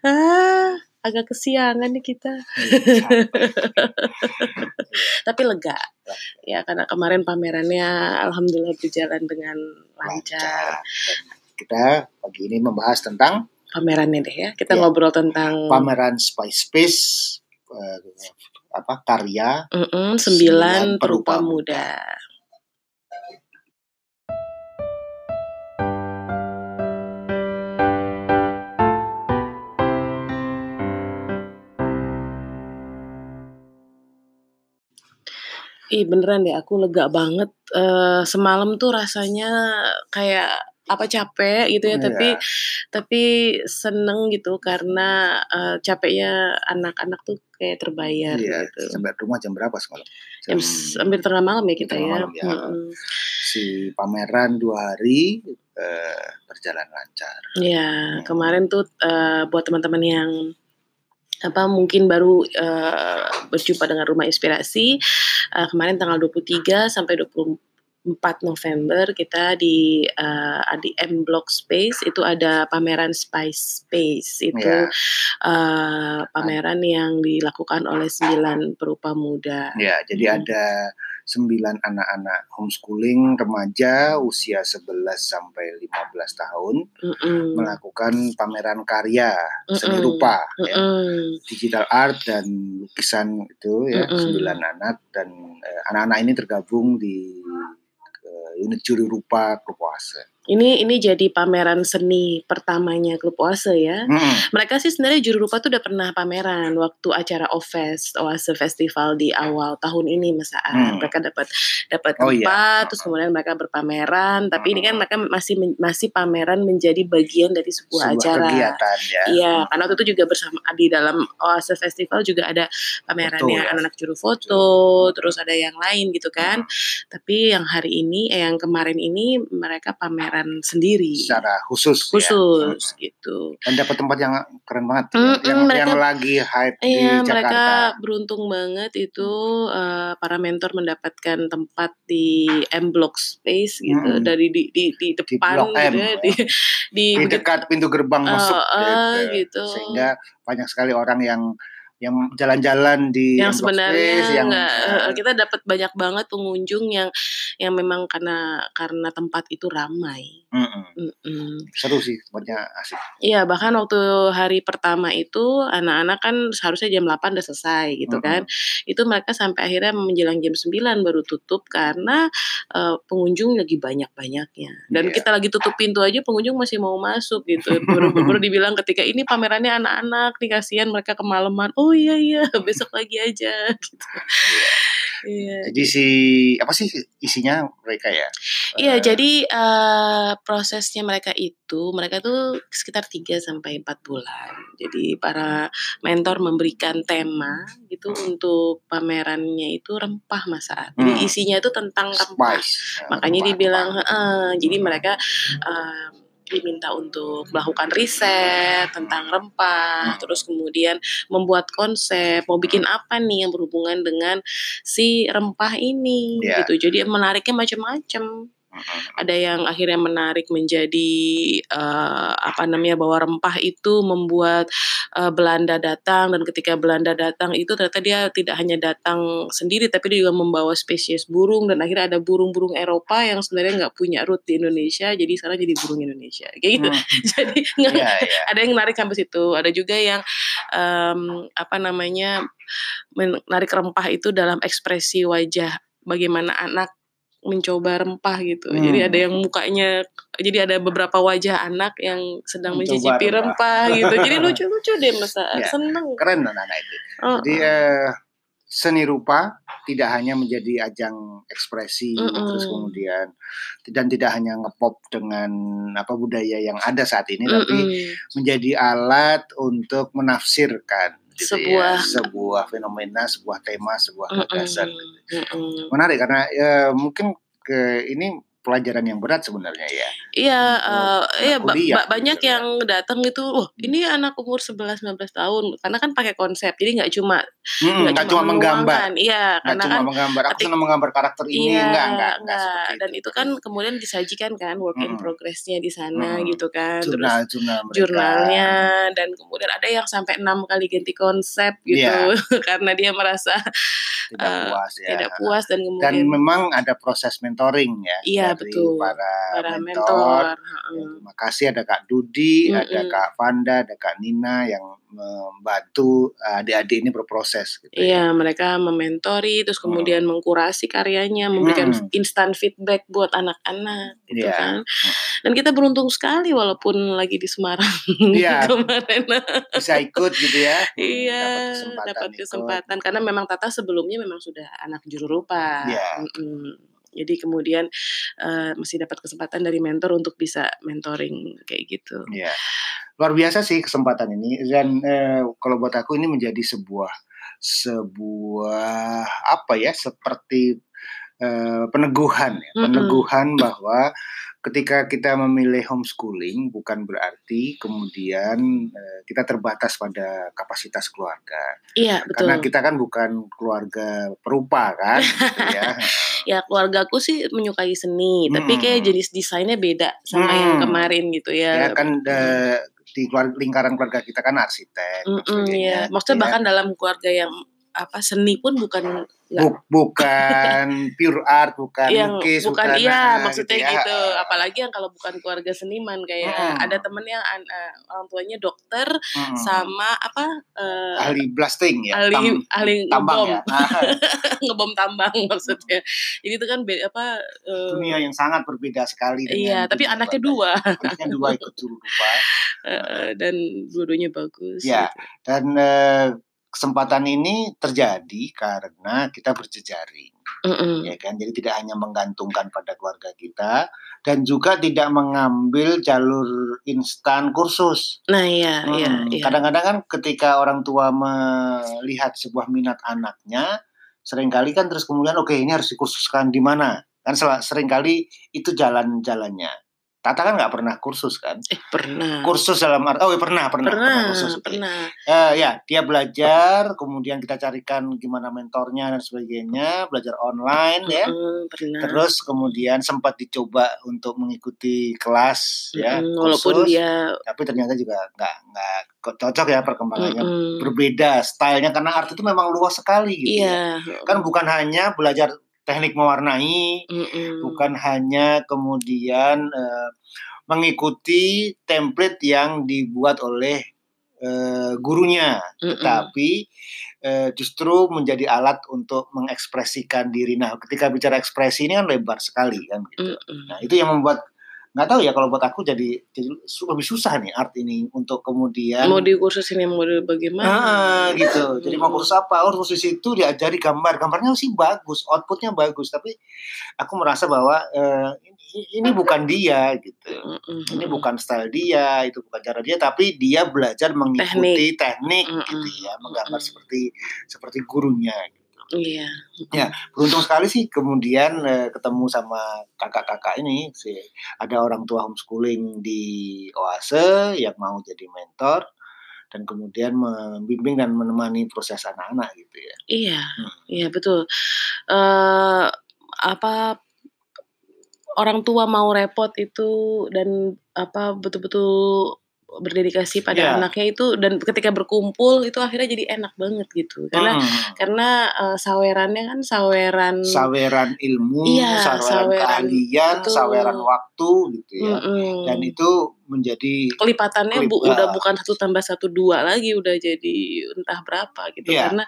Ah, agak kesiangan nih kita. Tapi lega. Ya, karena kemarin pamerannya alhamdulillah berjalan dengan lancar. kita pagi ini membahas tentang Pamerannya deh ya. Kita Ya. ngobrol tentang pameran Spice Space eh, apa karya Mm-mm, sembilan Sembilan perupa Perupa muda. Ih beneran deh aku lega banget eh, semalam tuh rasanya kayak apa capek gitu ya Iya. tapi tapi seneng gitu karena eh, capeknya anak-anak tuh kayak terbayar Iya, gitu. sampai rumah jam berapa semalam? Jam s- hampir tengah malam ya kita ya. malam, ya. Mm-mm. si pameran dua hari eh, berjalan lancar. Ya, kemarin tuh eh, buat teman-teman yang apa mungkin baru eh, berjumpa dengan Rumah Inspirasi eh, kemarin tanggal 23 sampai 24 November kita di eh, di M Block Space itu ada pameran Spice Space itu Ya. eh, pameran yang dilakukan oleh sembilan perupa muda. Ya, jadi Hmm. ada sembilan anak-anak homeschooling remaja usia 11 sampai 15 tahun Mm-mm. melakukan pameran karya seni Mm-mm. rupa ya. Mm-mm. digital art dan lukisan itu ya Mm-mm. sembilan anak dan eh, anak-anak ini tergabung di eh, unit juri rupa oase. Ini ini jadi pameran seni pertamanya klub Oase ya. Mm-mm. Mereka sih sebenarnya juru rupa tuh udah pernah pameran waktu acara Ofest Oase Festival di awal tahun ini Mas Aan. Hmm. Mereka dapat dapat Oh, iya. tempat terus kemudian mereka berpameran, tapi ini kan mereka masih masih pameran menjadi bagian dari sebuah, Sebuah acara. kegiatan ya. Iya, karena waktu itu juga bersama di dalam Oase Festival juga ada pamerannya ya. anak-anak juru foto, terus ada yang lain gitu kan. Tapi yang hari ini, eh, yang kemarin ini mereka pameran sendiri, Secara khusus, ya. khusus gitu. dan dapat tempat yang keren banget Mm, yang, mm, mereka- yang lagi hype di Iya, Jakarta. mereka beruntung banget itu eh, para mentor mendapatkan tempat di M Block Space gitu Mm. dari di di, di depan M, gitu ya, di di, di dekat pintu gerbang Eh, masuk eh, gitu. sehingga banyak sekali orang yang yang jalan-jalan di yang sebenarnya Space, yang nggak eh, eh, kita dapat banyak banget pengunjung yang yang memang karena karena tempat itu ramai. mm-mm. Mm-mm. seru sih tempatnya asik Iya, bahkan waktu hari pertama itu anak-anak kan seharusnya jam 8 udah selesai gitu kan. Itu mereka sampai akhirnya menjelang jam 9 baru tutup karena eh, pengunjung lagi banyak-banyaknya. Dan Iya. kita lagi tutup pintu aja pengunjung masih mau masuk gitu. Baru, baru dibilang ketika ini pamerannya anak-anak nih kasihan mereka kemalaman. Oh iya iya, besok lagi aja gitu. Iya. jadi si apa sih isinya mereka ya Iya, Eh, jadi eh, prosesnya mereka itu, mereka tuh sekitar 3 sampai 4 bulan. Jadi para mentor memberikan tema gitu untuk pamerannya itu rempah masaat. Jadi Hmm. isinya itu tentang rempah. spice Ya, Makanya rempah, dibilang, rempah. "Heeh." jadi mereka eh, diminta untuk melakukan riset tentang rempah, Hmm. terus kemudian membuat konsep, mau bikin apa nih yang berhubungan dengan si rempah ini Iya. gitu. Jadi menariknya macam-macam. Ada yang akhirnya menarik menjadi eh, apa namanya bahwa rempah itu membuat eh, Belanda datang dan ketika Belanda datang itu ternyata dia tidak hanya datang sendiri tapi dia juga membawa spesies burung dan akhirnya ada burung-burung Eropa yang sebenarnya nggak punya root di Indonesia jadi sekarang jadi burung Indonesia kayak gitu Hmm. jadi Iya, iya. ada yang menarik sampai situ ada juga yang em, apa namanya menarik rempah itu dalam ekspresi wajah bagaimana anak mencoba rempah gitu Hmm. jadi ada yang mukanya jadi ada beberapa wajah anak yang sedang Mencoba mencicipi rempah. rempah, gitu jadi lucu-lucu deh masa Ya, seneng keren anak-anak itu Oh, Jadi eh, seni rupa tidak hanya menjadi ajang ekspresi Mm-mm. terus kemudian dan tidak hanya ngepop dengan apa budaya yang ada saat ini tapi mm-mm. menjadi alat untuk menafsirkan gitu Sebuah- ya, sebuah fenomena, sebuah tema, sebuah gagasan. Mm-mm. Menarik karena ya, mungkin ke ini pelajaran yang berat sebenarnya ya. Iya, anak iya ba banyak gitu ya. yang datang itu, "Wah, ini anak umur 11, 12 tahun." Karena kan pakai konsep, jadi nggak cuma Mhm, nggak cuma cuma menggambar. iya, karena cuma kan menggambar, "Aku senang menggambar karakter ini." iya, Enggak enggak enggak dan itu kan kemudian disajikan kan work in Mhm. progress-nya di sana Mhm. gitu kan, terus Jurnal-jurnal mereka. jurnalnya dan kemudian ada yang sampai 6 kali ganti konsep gitu, Iya. karena dia merasa, Tidak eee, puas ya, tidak puas dan Dan kemudian memang ada proses mentoring ya Iya, dari betul. para Para mentor. mentor, Ya, terima kasih ada Kak Dudi, ada Mhm. Kak Vanda, ada Kak Nina yang membantu adik-adik ini berproses gitu ya. Iya, mereka mementori, terus kemudian Mhm. mengkurasi karyanya, memberikan Mhm. instant feedback buat anak-anak gitu Iya, kan. mhm. Dan kita beruntung sekali walaupun lagi di Semarang Iya. kemarin. Bisa ikut gitu ya, Iya, dapat kesempatan dapat ikut. kesempatan karena memang Tata sebelumnya memang sudah anak juru rupa, Iya. mhm. Jadi kemudian, eee, masih dapat kesempatan dari mentor untuk bisa mentoring kayak gitu. Iya. Luar biasa sih kesempatan ini dan, eee, kalau buat aku ini menjadi sebuah sebuah apa ya, seperti, eee, peneguhan ya, peneguhan bahwa ketika kita memilih homeschooling bukan berarti kemudian, eee, kita terbatas pada kapasitas keluarga. Iya, Karena betul. kita kan bukan keluarga perupa kan gitu ya. Ya keluargaku sih menyukai seni, tapi kayak jenis desainnya beda sama yang Mhm. kemarin gitu Ya ya, kan, eee, di keluar lingkaran keluarga kita kan arsitek Mhm, sebagainya iya. Maksudnya ya. bahkan dalam keluarga yang apa, seni pun bukan Buk bukan pure art, bukan yang lukis, bukan bukan iya, gitu maksudnya ya, gitu. Apalagi yang kalau bukan keluarga seniman kayak ada Mhm. temen yang an eee, orang tuanya dokter Mhm. sama apa, eee, Ahli blasting ya, ahli tam ahli tambang ngebom, ya? Nah. ngebom tambang maksudnya. Jadi itu kan be apa, Dunia eee yang sangat berbeda sekali dengan Iya, tapi dunia anaknya. 2. Anaknya 2 ikut. Heeh. Heeh, dan dua-duanya bagus Ya, gitu. dan, eee, kesempatan ini terjadi karena kita berjejaring, Mhm. ya kan. Jadi tidak hanya menggantungkan pada keluarga kita dan juga tidak mengambil jalur instan kursus. Nah, iya iya Mhm, iya. kadang-kadang kan ketika orang tua melihat sebuah minat anaknya, sering kali kan terus kemudian, "Oke, ini harus dikursuskan di mana?" Kan sering kali itu jalan-jalannya. Tata kan nggak pernah kursus kan? Eh, pernah. Kursus dalam art oh, pernah pernah pernah Pernah kursus, oke. pernah. Eee, ya, dia belajar, kemudian kita carikan gimana mentornya dan sebagainya, belajar online ya. Mhm, pernah. Terus kemudian sempat dicoba untuk mengikuti kelas ya, Mhm, walaupun kursus, dia tapi ternyata juga nggak nggak cocok ya perkembangannya Mhm. berbeda style-nya karena art itu memang luas sekali gitu ya. Iya, Kan heeh. bukan hanya belajar teknik mewarnai, Mhm. bukan hanya kemudian, eee, mengikuti template yang dibuat oleh, eee, gurunya, Mhm. tetapi, eee, justru menjadi alat untuk mengekspresikan diri. Nah, ketika bicara ekspresi ini kan lebar sekali kan gitu. Nah, itu yang membuat nggak tahu ya kalau buat aku jadi jadi lebih susah nih art ini untuk kemudian Mau dikursusin yang model bagaimana? Heeh, gitu. Jadi mau kursus apa? Oh, kursus di situ diajari gambar. Gambarnya sih bagus, output-nya bagus, tapi aku merasa bahwa, eee, ini ini bukan dia gitu. Ini bukan style dia, itu bukan cara dia, tapi dia belajar mengikuti teknik gitu Mhm ya, menggambar seperti seperti gurunya gitu. Iya, Ya, beruntung sekali sih kemudian, eee, ketemu sama kakak-kakak ini, si ada orang tua homeschooling di Oase yang mau jadi mentor dan kemudian membimbing dan menemani proses anak-anak gitu ya. Iya, Mhm. iya betul. Eee, apa, orang tua mau repot itu dan apa, betul-betul berdedikasi pada Iya. anaknya itu dan ketika berkumpul itu akhirnya jadi enak banget gitu. Karena Mhm. karena, eee, sawerannya kan saweran Saweran ilmu, Iya, saweran saweran keahlian, saweran waktu gitu ya. Dan Mhm. itu menjadi Kelipatannya kelip bu udah heeh. bukan 1 tambah 1, 2 lagi, udah jadi entah berapa gitu. Iya. Karena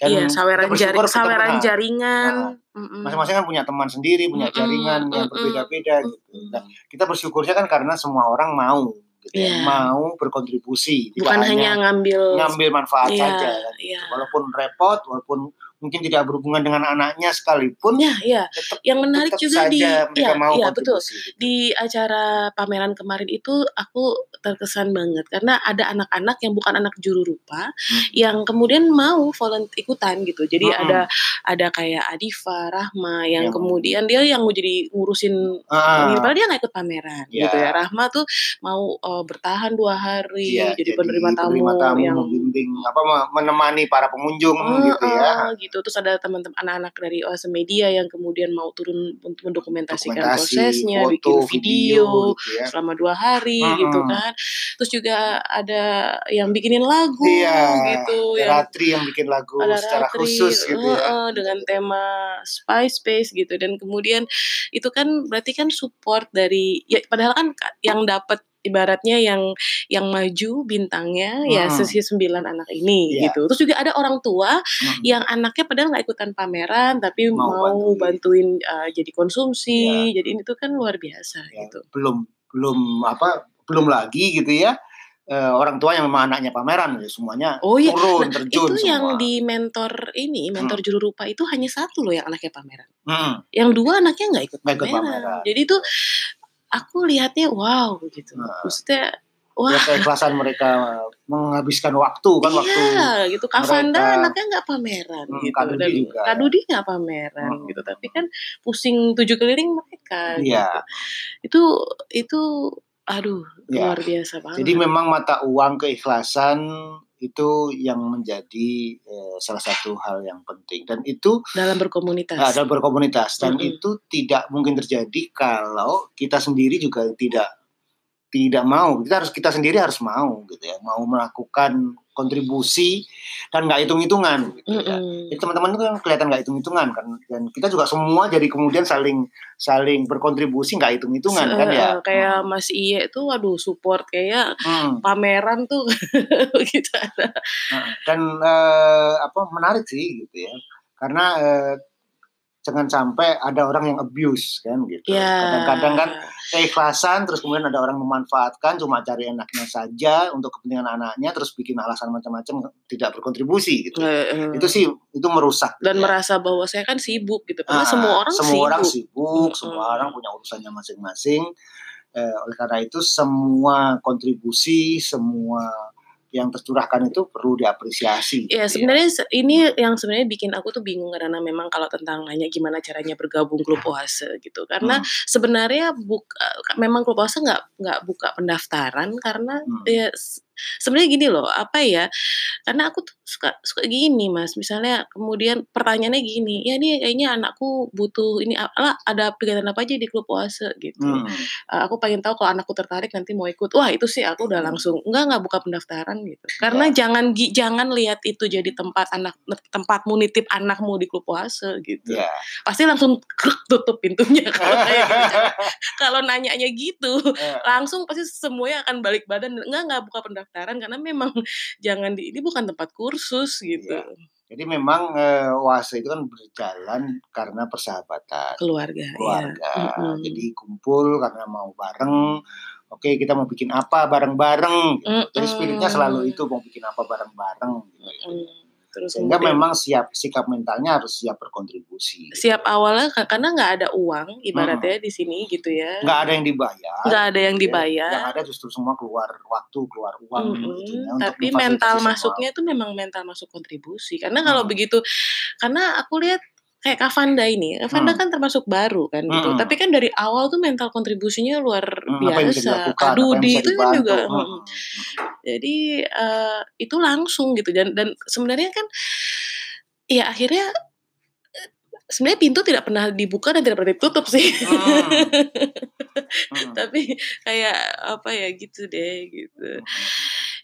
dan iya, saweran jari bersyukur kita saweran punya jaringan, mhm. masing-masing kan punya teman sendiri, punya Mhm jaringan yang mhm berbeda-beda gitu. Nah, kita bersyukurnya kan karena semua orang mau gitu ya, Iya. mau berkontribusi, Bukan hanya hanya ngambil ngambil manfaat iya saja kan gitu. iya. Walaupun repot, walaupun mungkin tidak berhubungan dengan anaknya sekalipun Ya, iya. tetap Yang menarik tetap juga di iya, mau iya betul. gitu. Di acara pameran kemarin itu aku terkesan banget karena ada anak-anak yang bukan anak juru rupa Hmm. yang kemudian mau volunteer ikutan gitu. Jadi Mm-mm. ada ada kayak Adifa, Rahma yang Yang- kemudian dia yang mau jadi ngurusin Ah, padahal dia nggak ikut pameran Iya. gitu ya. Rahma tuh mau uh, bertahan dua hari iya, jadi, penerima tamu, penerima tamu, yang membimbing apa me- menemani para pengunjung gitu ya. Heeh, gitu. Terus ada teman-teman anak-anak dari Oase Media yang kemudian mau turun untuk mendokumentasikan Dokumentasi, prosesnya, foto, bikin video, gitu ya. selama dua hari Mm-mm. gitu kan. Terus juga ada yang bikinin lagu Iya, gitu, yang Ratri yang bikin lagu ada secara Ratri, khusus gitu ya. dengan tema spy space gitu dan kemudian itu kan berarti kan support dari ya padahal kan ka- yang dapat ibaratnya yang yang maju bintangnya ya Hmm. sesi sembilan anak ini Iya. gitu terus juga ada orang tua Mm. yang anaknya padahal nggak ikutan pameran tapi Mau mau, bantuin, bantuin. uh, jadi konsumsi jadi itu kan luar biasa Ya, gitu belum belum apa belum lagi gitu ya eh, orang tua yang memang anaknya pameran ya semuanya Oh iya, turun nah, terjun itu yang semua. di mentor ini mentor Hmm. juru rupa itu hanya satu loh yang anaknya pameran Mm. yang dua anaknya nggak ikut ikut pameran. pameran. Jadi itu aku lihatnya wow gitu. Nah. Maksudnya Ya, wah keikhlasan mereka menghabiskan waktu kan waktu iya gitu. Kavanda mereka- anaknya nggak pameran Hmm, gitu. Kak Dudi Dan juga. Kak Dudi nggak pameran Hmm. gitu. Tapi kan pusing tujuh keliling mereka. Iya. Gitu. Itu itu aduh Iya. luar biasa banget. Jadi memang mata uang keikhlasan itu yang menjadi eh, salah satu hal yang penting dan itu dalam berkomunitas. Nah, dalam berkomunitas dan Mm-mm. itu tidak mungkin terjadi kalau kita sendiri juga tidak tidak mau kita harus kita sendiri harus mau gitu ya mau melakukan kontribusi dan nggak hitung hitungan gitu ya. Mm-mm. Jadi teman-teman itu kan kelihatan nggak hitung hitungan kan dan kita juga semua jadi kemudian saling saling berkontribusi nggak hitung hitungan kan Se- ya. eh, kayak Mas Iye tuh waduh support kayak Hmm. pameran tuh gitu ada. Nah, dan eh, apa menarik sih gitu ya karena eh, jangan sampai ada orang yang abuse kan gitu Ya. kadang-kadang kan keikhlasan terus kemudian ada orang memanfaatkan cuma cari enaknya saja untuk kepentingan anaknya terus bikin alasan macam-macam tidak berkontribusi gitu eh. itu sih itu merusak dan ya. merasa bahwa saya kan sibuk gitu karena Ah, semua orang semua sibuk. orang sibuk semua orang punya urusannya masing-masing Eh, oleh karena itu semua kontribusi semua yang tercurahkan itu perlu diapresiasi gitu Ya sebenarnya se- ini yang sebenarnya bikin aku tuh bingung karena memang kalau tentang nanya gimana caranya bergabung klub oase gitu karena Hmm. sebenarnya buka memang klub oase nggak nggak buka pendaftaran karena Hmm. ya sebenarnya gini loh apa ya karena aku tuh suka suka gini mas. Misalnya kemudian pertanyaannya gini ya ini kayaknya anakku butuh ini ala ada kegiatan apa aja di klub oase? Gitu. Hmm. Uh, aku pengen tahu kalau anakku tertarik nanti mau ikut. Wah itu sih aku udah langsung enggak enggak buka pendaftaran gitu. Karena jangan gi- jangan lihat itu jadi tempat anak tempatmu nitip anakmu di klub puasa gitu. Ya. pasti langsung kruk, tutup pintunya. Kalau kayak gitu Jangan- kalau nanyanya gitu Eh, langsung pasti semuanya akan balik badan. Enggak enggak buka pendaftaran karena memang jangan di ini bukan tempat kursus gitu Iya. Jadi memang eh, oase itu kan berjalan karena persahabatan keluarga, ya keluarga. Mm-mm. Jadi kumpul karena mau bareng. Oke, kita mau bikin apa bareng-bareng. gitu. Jadi spiritnya selalu itu mau bikin apa bareng-bareng. gitu. Mm. Terus Sehingga kemudian- memang siap sikap mentalnya harus siap berkontribusi. siap awalnya ka- karena nggak ada uang ibaratnya di sini gitu ya Nggak ada yang dibayar. nggak ada yang gitu ya. dibayar Yang ada justru semua keluar waktu, keluar uang. Mm-mm. gitu ya, untuk tapi mental masuknya itu memang mental masuk kontribusi karena kalau Hmm. begitu karena aku lihat kayak Kavanda ini. Kavanda Hmm. kan termasuk baru kan gitu. Hmm. tapi kan dari awal tuh mental kontribusinya luar Hmm, biasa. Dudi itu kan juga Hmm, mm, hmm, jadi eh, itu langsung gitu. Dan dan sebenarnya kan ya akhirnya sebenarnya pintu tidak pernah dibuka dan tidak pernah ditutup sih. Hmm. Hmm. tapi kayak apa ya gitu deh gitu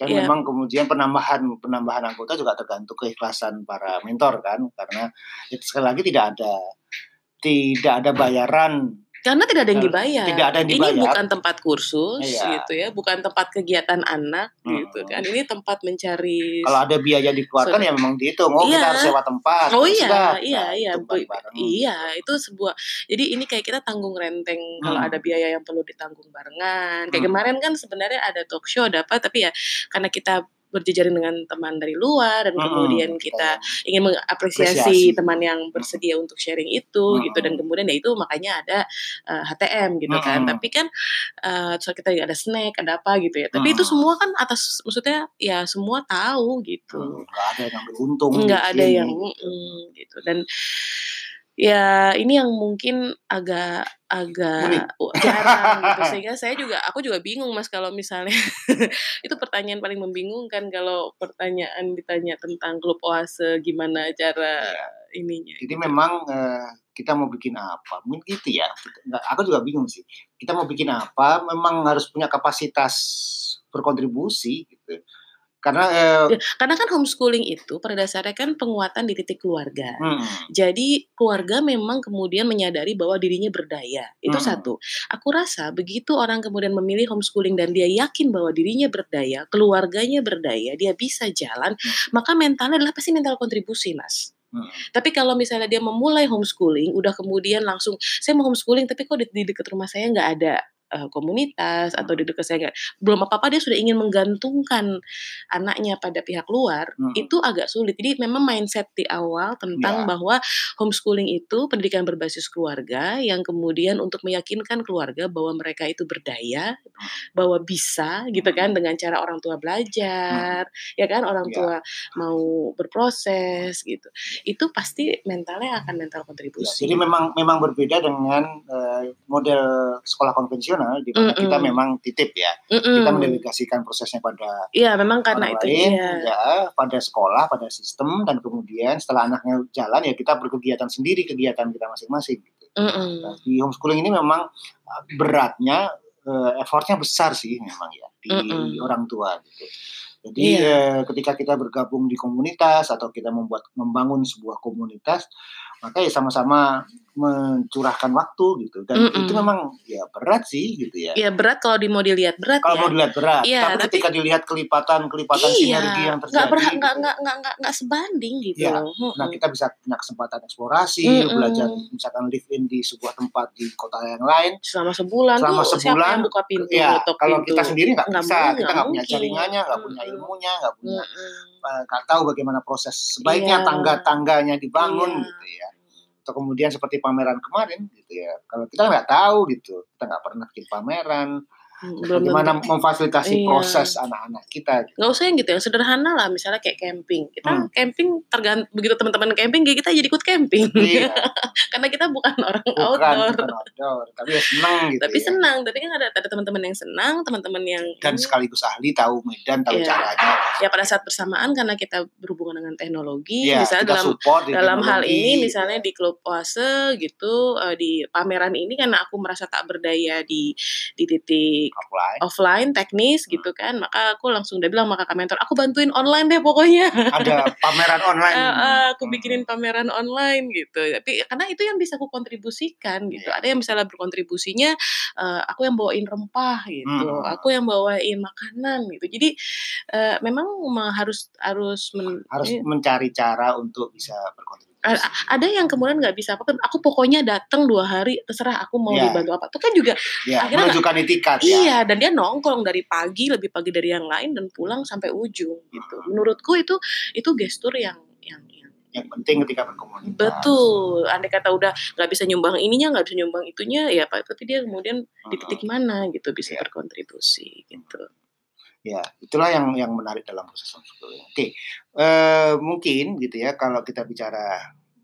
Dan Iya. memang kemudian penambahan penambahan anggota juga tergantung keikhlasan para mentor kan, karena itu sekali lagi tidak ada tidak ada bayaran karena tidak ada yang dibayar. tidak ada yang Ini dibayar. bukan tempat kursus Iya. gitu ya, bukan tempat kegiatan anak Hmm. gitu kan. Ini tempat mencari Kalau ada biaya dikeluarkan ya memang dihitung. Oh Iya. kita harus sewa tempat. Oh ya iya, sudah. iya, Nah, iya, iya, itu sebuah. Jadi ini kayak kita tanggung renteng kalau Hmm. ada biaya yang perlu ditanggung barengan. Kayak Hmm. kemarin kan sebenarnya ada talk show, ada apa, tapi ya karena kita berjejaring dengan teman dari luar dan Mhm, kemudian kita kita ingin mengapresiasi apresiasi. teman yang bersedia untuk sharing itu gitu dan Mhm. kemudian ya itu makanya ada uh, HTM gitu kan. Mhm. Tapi kan uh, so kita ada snack, ada apa gitu ya. Tapi itu Mhm. semua kan atas maksudnya ya semua tahu gitu. Hmm, nggak ada yang ambil untung Nggak ada yang mm, gitu dan ya ini yang mungkin agak agak jarang gitu sehingga saya juga aku juga bingung Mas kalau misalnya itu pertanyaan paling membingungkan kalau pertanyaan ditanya tentang klub Oase gimana cara Iya. ininya Jadi gitu. memang eh, kita mau bikin apa? Mungkin gitu ya. Nggak, aku juga bingung sih. Kita mau bikin apa? Memang harus punya kapasitas berkontribusi gitu. Karena eh, Ya, karena kan homeschooling itu pada dasarnya kan penguatan di titik keluarga. hmm, Jadi keluarga memang kemudian menyadari bahwa dirinya berdaya. Itu Hmm. satu. Aku rasa begitu orang kemudian memilih homeschooling dan dia yakin bahwa dirinya berdaya, keluarganya berdaya, dia bisa jalan, maka mentalnya adalah pasti mental kontribusi, Mas. hmm, Tapi kalau misalnya dia memulai homeschooling, udah kemudian langsung saya mau homeschooling tapi kok di, di dekat rumah saya nggak ada eh, komunitas atau di dekat saya belum apa apa dia sudah ingin menggantungkan anaknya pada pihak luar Mhm. itu agak sulit. Jadi memang mindset di awal tentang Ya. bahwa homeschooling itu pendidikan berbasis keluarga yang kemudian untuk meyakinkan keluarga bahwa mereka itu berdaya, bahwa bisa gitu kan dengan cara orang tua belajar, ya kan orang Ya. tua mau berproses gitu. Itu pasti mentalnya akan mental ya, kontribusi. jadi memang memang berbeda dengan eh, model sekolah konvensional di mana Mm-mm. kita memang titip ya. Mm-mm. Kita mendelegasikan prosesnya pada Iya, memang karena itu lain, iya. ya pada sekolah, pada sistem, dan kemudian setelah anaknya jalan ya kita berkegiatan sendiri kegiatan kita masing-masing. Gitu. Mm-mm. Nah, di homeschooling ini memang uh, beratnya, uh, effortnya besar sih memang ya di Mm-mm. orang tua gitu. Jadi Iya. eh, ketika kita bergabung di komunitas atau kita membuat membangun sebuah komunitas, maka ya sama-sama mencurahkan waktu gitu. Dan Mm-mm. itu memang ya berat sih gitu ya. Iya berat kalau di mau dilihat berat Kalau ya. mau dilihat berat, Iya, tapi, tapi- ketika dilihat kelipatan-kelipatan sinergi Iya, yang nggak terjadi, berha- nggak gitu. nggak nggak nggak nggak sebanding gitu. Loh. Mm-mm. Nah, kita bisa punya kesempatan eksplorasi, Mm-mm. belajar misalkan live in di sebuah tempat di kota yang lain. selama sebulan Selama tuh siapa sebulan, yang buka pintu, Ya, kalau pintu? kita sendiri nggak Nggak bisa, mungkin, kita nggak nggak punya jaringannya, nggak punya ilmunya, nggak punya eh, nggak tahu bagaimana proses sebaiknya Iya. tangga-tangganya dibangun Iya. gitu ya. Atau kemudian seperti pameran kemarin gitu ya. Kalau kita nggak tahu gitu, kita nggak pernah bikin pameran, belum bagaimana tentu. memfasilitasi Iya. proses anak-anak kita. Gitu. Nggak usah yang gitu yang sederhana lah misalnya kayak camping kita Hmm. camping tergantung begitu teman-teman camping kita jadi ikut camping Iya, karena kita bukan orang bukan outdoor bukan outdoor, tapi ya senang gitu tapi ya. senang tapi kan ada ada teman-teman yang senang teman-teman yang Dan ini. sekaligus ahli tahu medan, tahu Iya. caranya. ya pada saat bersamaan karena kita berhubungan dengan teknologi Iya, misalnya dalam dalam hal ini misalnya ya. di klub oase gitu eh, di pameran ini karena aku merasa tak berdaya di di titik offline. offline teknis gitu kan maka aku langsung udah bilang sama kakak mentor aku bantuin online deh pokoknya Ada pameran online. Eh, eh, aku Hmm. bikinin pameran online gitu tapi karena itu yang bisa aku kontribusikan gitu Iya. ada yang misalnya berkontribusinya eh, aku yang bawain rempah gitu Hmm. aku yang bawain makanan gitu jadi eh, memang me- harus harus men- harus ini- mencari cara untuk bisa berkontribusi. Ada yang kemudian nggak bisa apa aku pokoknya datang dua hari terserah aku mau Iya. dibantu apa itu kan juga Ya, akhirnya menunjukkan itikat ya. iya dan dia nongkrong dari pagi lebih pagi dari yang lain dan pulang sampai ujung gitu Hmm. menurutku itu itu gestur yang yang, yang Yang penting ketika berkomunitas. betul andai kata udah nggak bisa nyumbang ininya nggak bisa nyumbang itunya ya pak tapi dia kemudian di Hmm. titik mana gitu bisa Iya. berkontribusi gitu Ya, itulah yang yang menarik dalam proses homeschooling. Oke, eh, mungkin gitu ya kalau kita bicara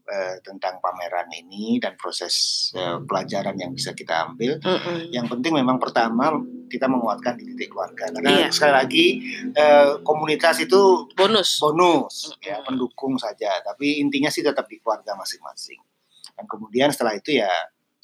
eh, tentang pameran ini dan proses eh, pelajaran yang bisa kita ambil, Mm-mm. yang penting memang pertama kita menguatkan di titik keluarga. Karena Iya. sekali lagi eh, komunitas itu bonus bonus ya pendukung saja, tapi intinya sih tetap di keluarga masing-masing. Dan kemudian setelah itu ya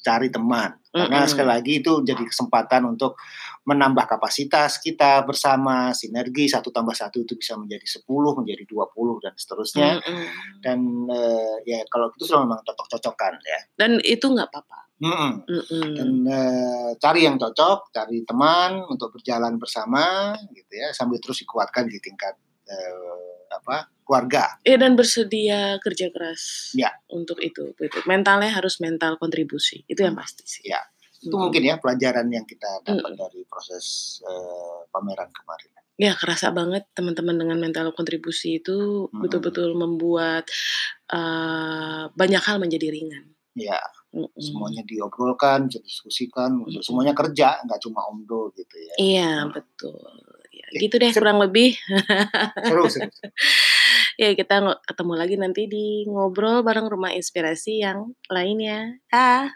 cari teman. Karena Mm-mm. sekali lagi itu jadi kesempatan untuk menambah kapasitas kita bersama sinergi satu tambah satu itu bisa menjadi 10 menjadi 20 dan seterusnya Mm-mm. dan eh, ya kalau itu sudah memang cocok-cocokan ya dan itu nggak apa-apa Mm-mm. Mm-mm. dan eh, cari yang cocok cari teman untuk berjalan bersama gitu ya sambil terus dikuatkan di tingkat eh, apa keluarga Ya dan bersedia kerja keras Ya. untuk itu, gitu. Mentalnya harus mental kontribusi, itu yang pasti sih. Ya. Itu Mm. mungkin ya pelajaran yang kita dapat Mm. dari proses eh, pameran kemarin Ya kerasa banget teman-teman dengan mental kontribusi itu betul-betul membuat, eee, banyak hal menjadi ringan. Iya, Mhm. semuanya diobrolkan, bisa didiskusikan, Mhm. semuanya kerja, nggak cuma omdo gitu ya. Iya Heeh. betul, ya Oke, gitu deh sip. kurang lebih. Seru seru seru. Ya kita ketemu lagi nanti di ngobrol bareng Rumah Inspirasi yang lainnya. Dah.